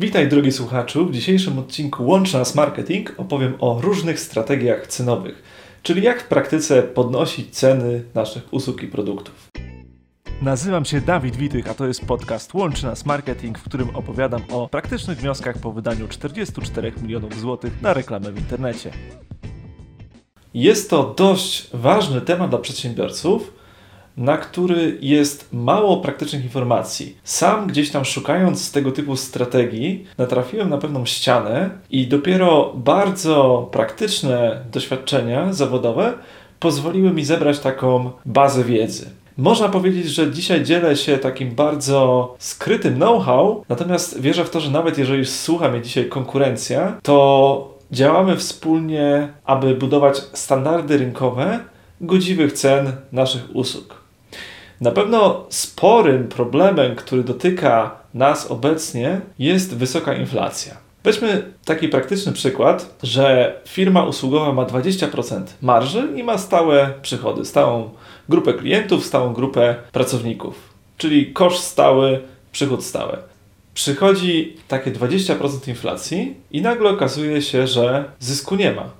Witaj drogi słuchaczu. W dzisiejszym odcinku Łącz Nas Marketing opowiem o różnych strategiach cenowych, czyli jak w praktyce podnosić ceny naszych usług i produktów. Nazywam się Dawid Witych, a to jest podcast Łączy Nas Marketing, w którym opowiadam o praktycznych wnioskach po wydaniu 44 milionów złotych na reklamę w internecie. Jest to dość ważny temat dla przedsiębiorców, na który jest mało praktycznych informacji. Sam gdzieś tam szukając tego typu strategii, natrafiłem na pewną ścianę i dopiero bardzo praktyczne doświadczenia zawodowe pozwoliły mi zebrać taką bazę wiedzy. Można powiedzieć, że dzisiaj dzielę się takim bardzo skrytym know-how, natomiast wierzę w to, że nawet jeżeli słucha mnie dzisiaj konkurencja, to działamy wspólnie, aby budować standardy rynkowe godziwych cen naszych usług. Na pewno sporym problemem, który dotyka nas obecnie, jest wysoka inflacja. Weźmy taki praktyczny przykład, że firma usługowa ma 20% marży i ma stałe przychody, stałą grupę klientów, stałą grupę pracowników, czyli koszt stały, przychód stały. Przychodzi takie 20% inflacji i nagle okazuje się, że zysku nie ma.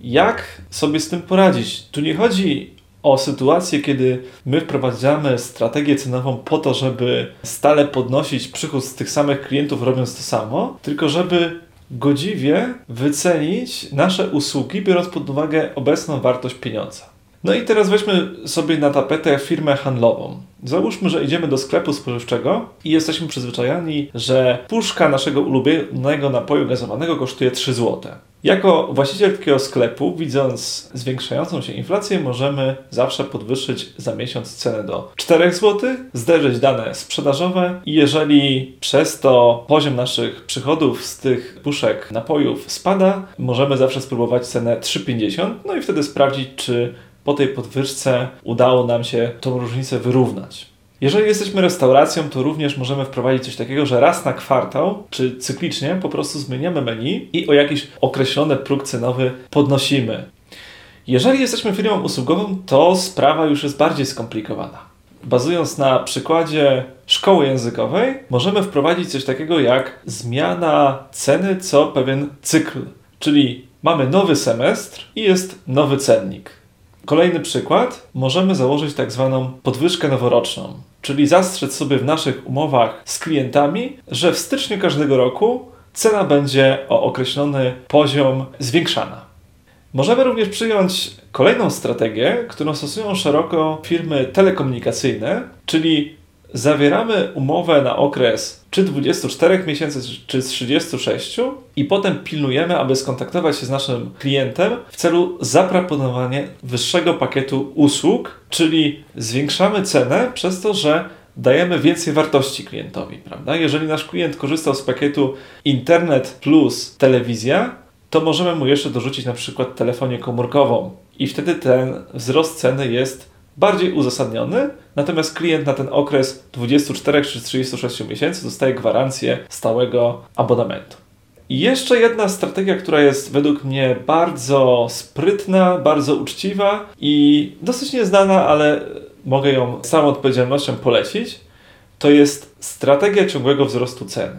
Jak sobie z tym poradzić? Tu nie chodzi o sytuację, kiedy my wprowadzamy strategię cenową po to, żeby stale podnosić przychód z tych samych klientów, robiąc to samo, tylko żeby godziwie wycenić nasze usługi, biorąc pod uwagę obecną wartość pieniądza. No i teraz weźmy sobie na tapetę firmę handlową. Załóżmy, że idziemy do sklepu spożywczego i jesteśmy przyzwyczajeni, że puszka naszego ulubionego napoju gazowanego kosztuje 3 zł. Jako właściciel takiego sklepu, widząc zwiększającą się inflację, możemy zawsze podwyższyć za miesiąc cenę do 4 zł, zderzyć dane sprzedażowe i jeżeli przez to poziom naszych przychodów z tych puszek napojów spada, możemy zawsze spróbować cenę 3,50, no i wtedy sprawdzić, czy po tej podwyżce udało nam się tą różnicę wyrównać. Jeżeli jesteśmy restauracją, to również możemy wprowadzić coś takiego, że raz na kwartał, czy cyklicznie po prostu zmieniamy menu i o jakiś określony próg cenowy podnosimy. Jeżeli jesteśmy firmą usługową, to sprawa już jest bardziej skomplikowana. Bazując na przykładzie szkoły językowej, możemy wprowadzić coś takiego jak zmiana ceny co pewien cykl. Czyli mamy nowy semestr i jest nowy cennik. Kolejny przykład, możemy założyć tak zwaną podwyżkę noworoczną, czyli zastrzec sobie w naszych umowach z klientami, że w styczniu każdego roku cena będzie o określony poziom zwiększana. Możemy również przyjąć kolejną strategię, którą stosują szeroko firmy telekomunikacyjne, czyli zawieramy umowę na okres czy 24 miesięcy, czy 36 i potem pilnujemy, aby skontaktować się z naszym klientem w celu zaproponowania wyższego pakietu usług, czyli zwiększamy cenę przez to, że dajemy więcej wartości klientowi, prawda? Jeżeli nasz klient korzystał z pakietu internet plus telewizja, to możemy mu jeszcze dorzucić na przykład telefonię komórkową i wtedy ten wzrost ceny jest bardziej uzasadniony, natomiast klient na ten okres 24 czy 36 miesięcy dostaje gwarancję stałego abonamentu. I jeszcze jedna strategia, która jest według mnie bardzo sprytna, bardzo uczciwa i dosyć nieznana, ale mogę ją z całą odpowiedzialnością polecić, to jest strategia ciągłego wzrostu cen.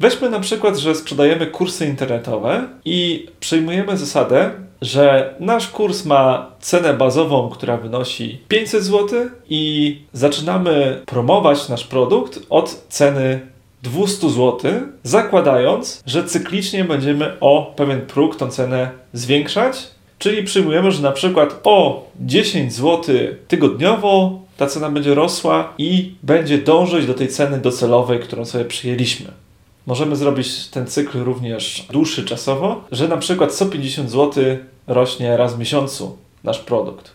Weźmy na przykład, że sprzedajemy kursy internetowe i przyjmujemy zasadę, że nasz kurs ma cenę bazową, która wynosi 500 zł i zaczynamy promować nasz produkt od ceny 200 zł, zakładając, że cyklicznie będziemy o pewien próg tą cenę zwiększać, czyli przyjmujemy, że na przykład o 10 zł tygodniowo ta cena będzie rosła i będzie dążyć do tej ceny docelowej, którą sobie przyjęliśmy. Możemy zrobić ten cykl również dłuższy czasowo, że na przykład 150 zł rośnie raz w miesiącu nasz produkt.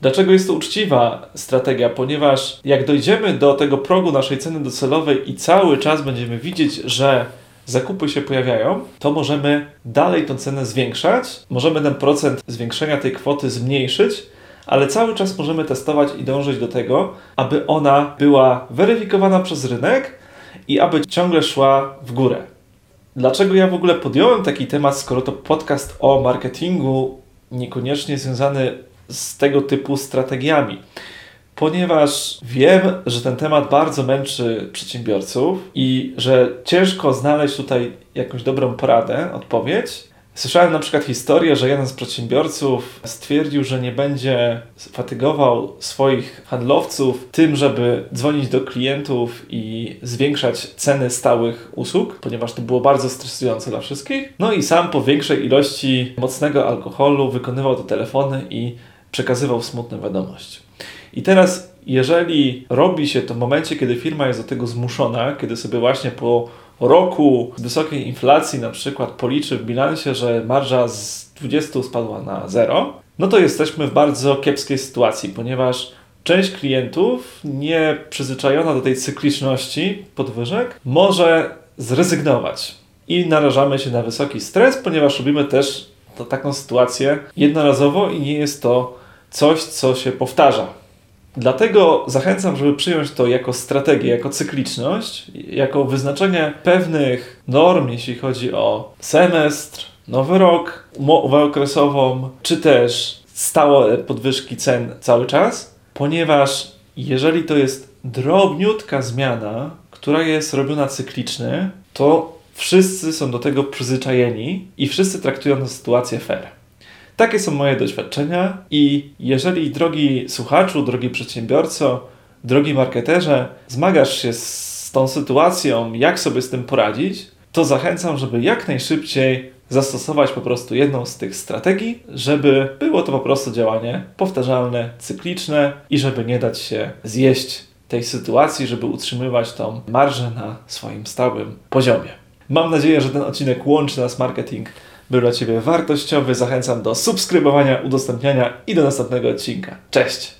Dlaczego jest to uczciwa strategia? Ponieważ jak dojdziemy do tego progu naszej ceny docelowej i cały czas będziemy widzieć, że zakupy się pojawiają, to możemy dalej tę cenę zwiększać, możemy ten procent zwiększenia tej kwoty zmniejszyć, ale cały czas możemy testować i dążyć do tego, aby ona była weryfikowana przez rynek i aby ciągle szła w górę. Dlaczego ja w ogóle podjąłem taki temat, skoro to podcast o marketingu, niekoniecznie związany z tego typu strategiami? ponieważ wiem, że ten temat bardzo męczy przedsiębiorców i że ciężko znaleźć tutaj jakąś dobrą poradę, odpowiedź. Słyszałem na przykład historię, że jeden z przedsiębiorców stwierdził, że nie będzie fatygował swoich handlowców tym, żeby dzwonić do klientów i zwiększać ceny stałych usług, ponieważ to było bardzo stresujące dla wszystkich. No i sam po większej ilości mocnego alkoholu wykonywał te telefony i przekazywał smutne wiadomości. I teraz, jeżeli robi się to w momencie, kiedy firma jest do tego zmuszona, kiedy sobie właśnie po roku wysokiej inflacji na przykład policzy w bilansie, że marża z 20 spadła na 0, no to jesteśmy w bardzo kiepskiej sytuacji, ponieważ część klientów nie przyzwyczajona do tej cykliczności podwyżek może zrezygnować i narażamy się na wysoki stres, ponieważ robimy też to, taką sytuację jednorazowo i nie jest to coś, co się powtarza. Dlatego zachęcam, żeby przyjąć to jako strategię, jako cykliczność, jako wyznaczenie pewnych norm, jeśli chodzi o semestr, nowy rok, umowę okresową, czy też stałe podwyżki cen cały czas, ponieważ jeżeli to jest drobniutka zmiana, która jest robiona cyklicznie, to wszyscy są do tego przyzwyczajeni i wszyscy traktują tę sytuację fair. Takie są moje doświadczenia i jeżeli drogi słuchaczu, drogi przedsiębiorco, drogi marketerze, zmagasz się z tą sytuacją, jak sobie z tym poradzić, to zachęcam, żeby jak najszybciej zastosować po prostu jedną z tych strategii, żeby było to po prostu działanie powtarzalne, cykliczne i żeby nie dać się zjeść tej sytuacji, żeby utrzymywać tą marżę na swoim stałym poziomie. Mam nadzieję, że ten odcinek łączy nas marketing był dla Ciebie wartościowy. Zachęcam do subskrybowania, udostępniania i do następnego odcinka. Cześć!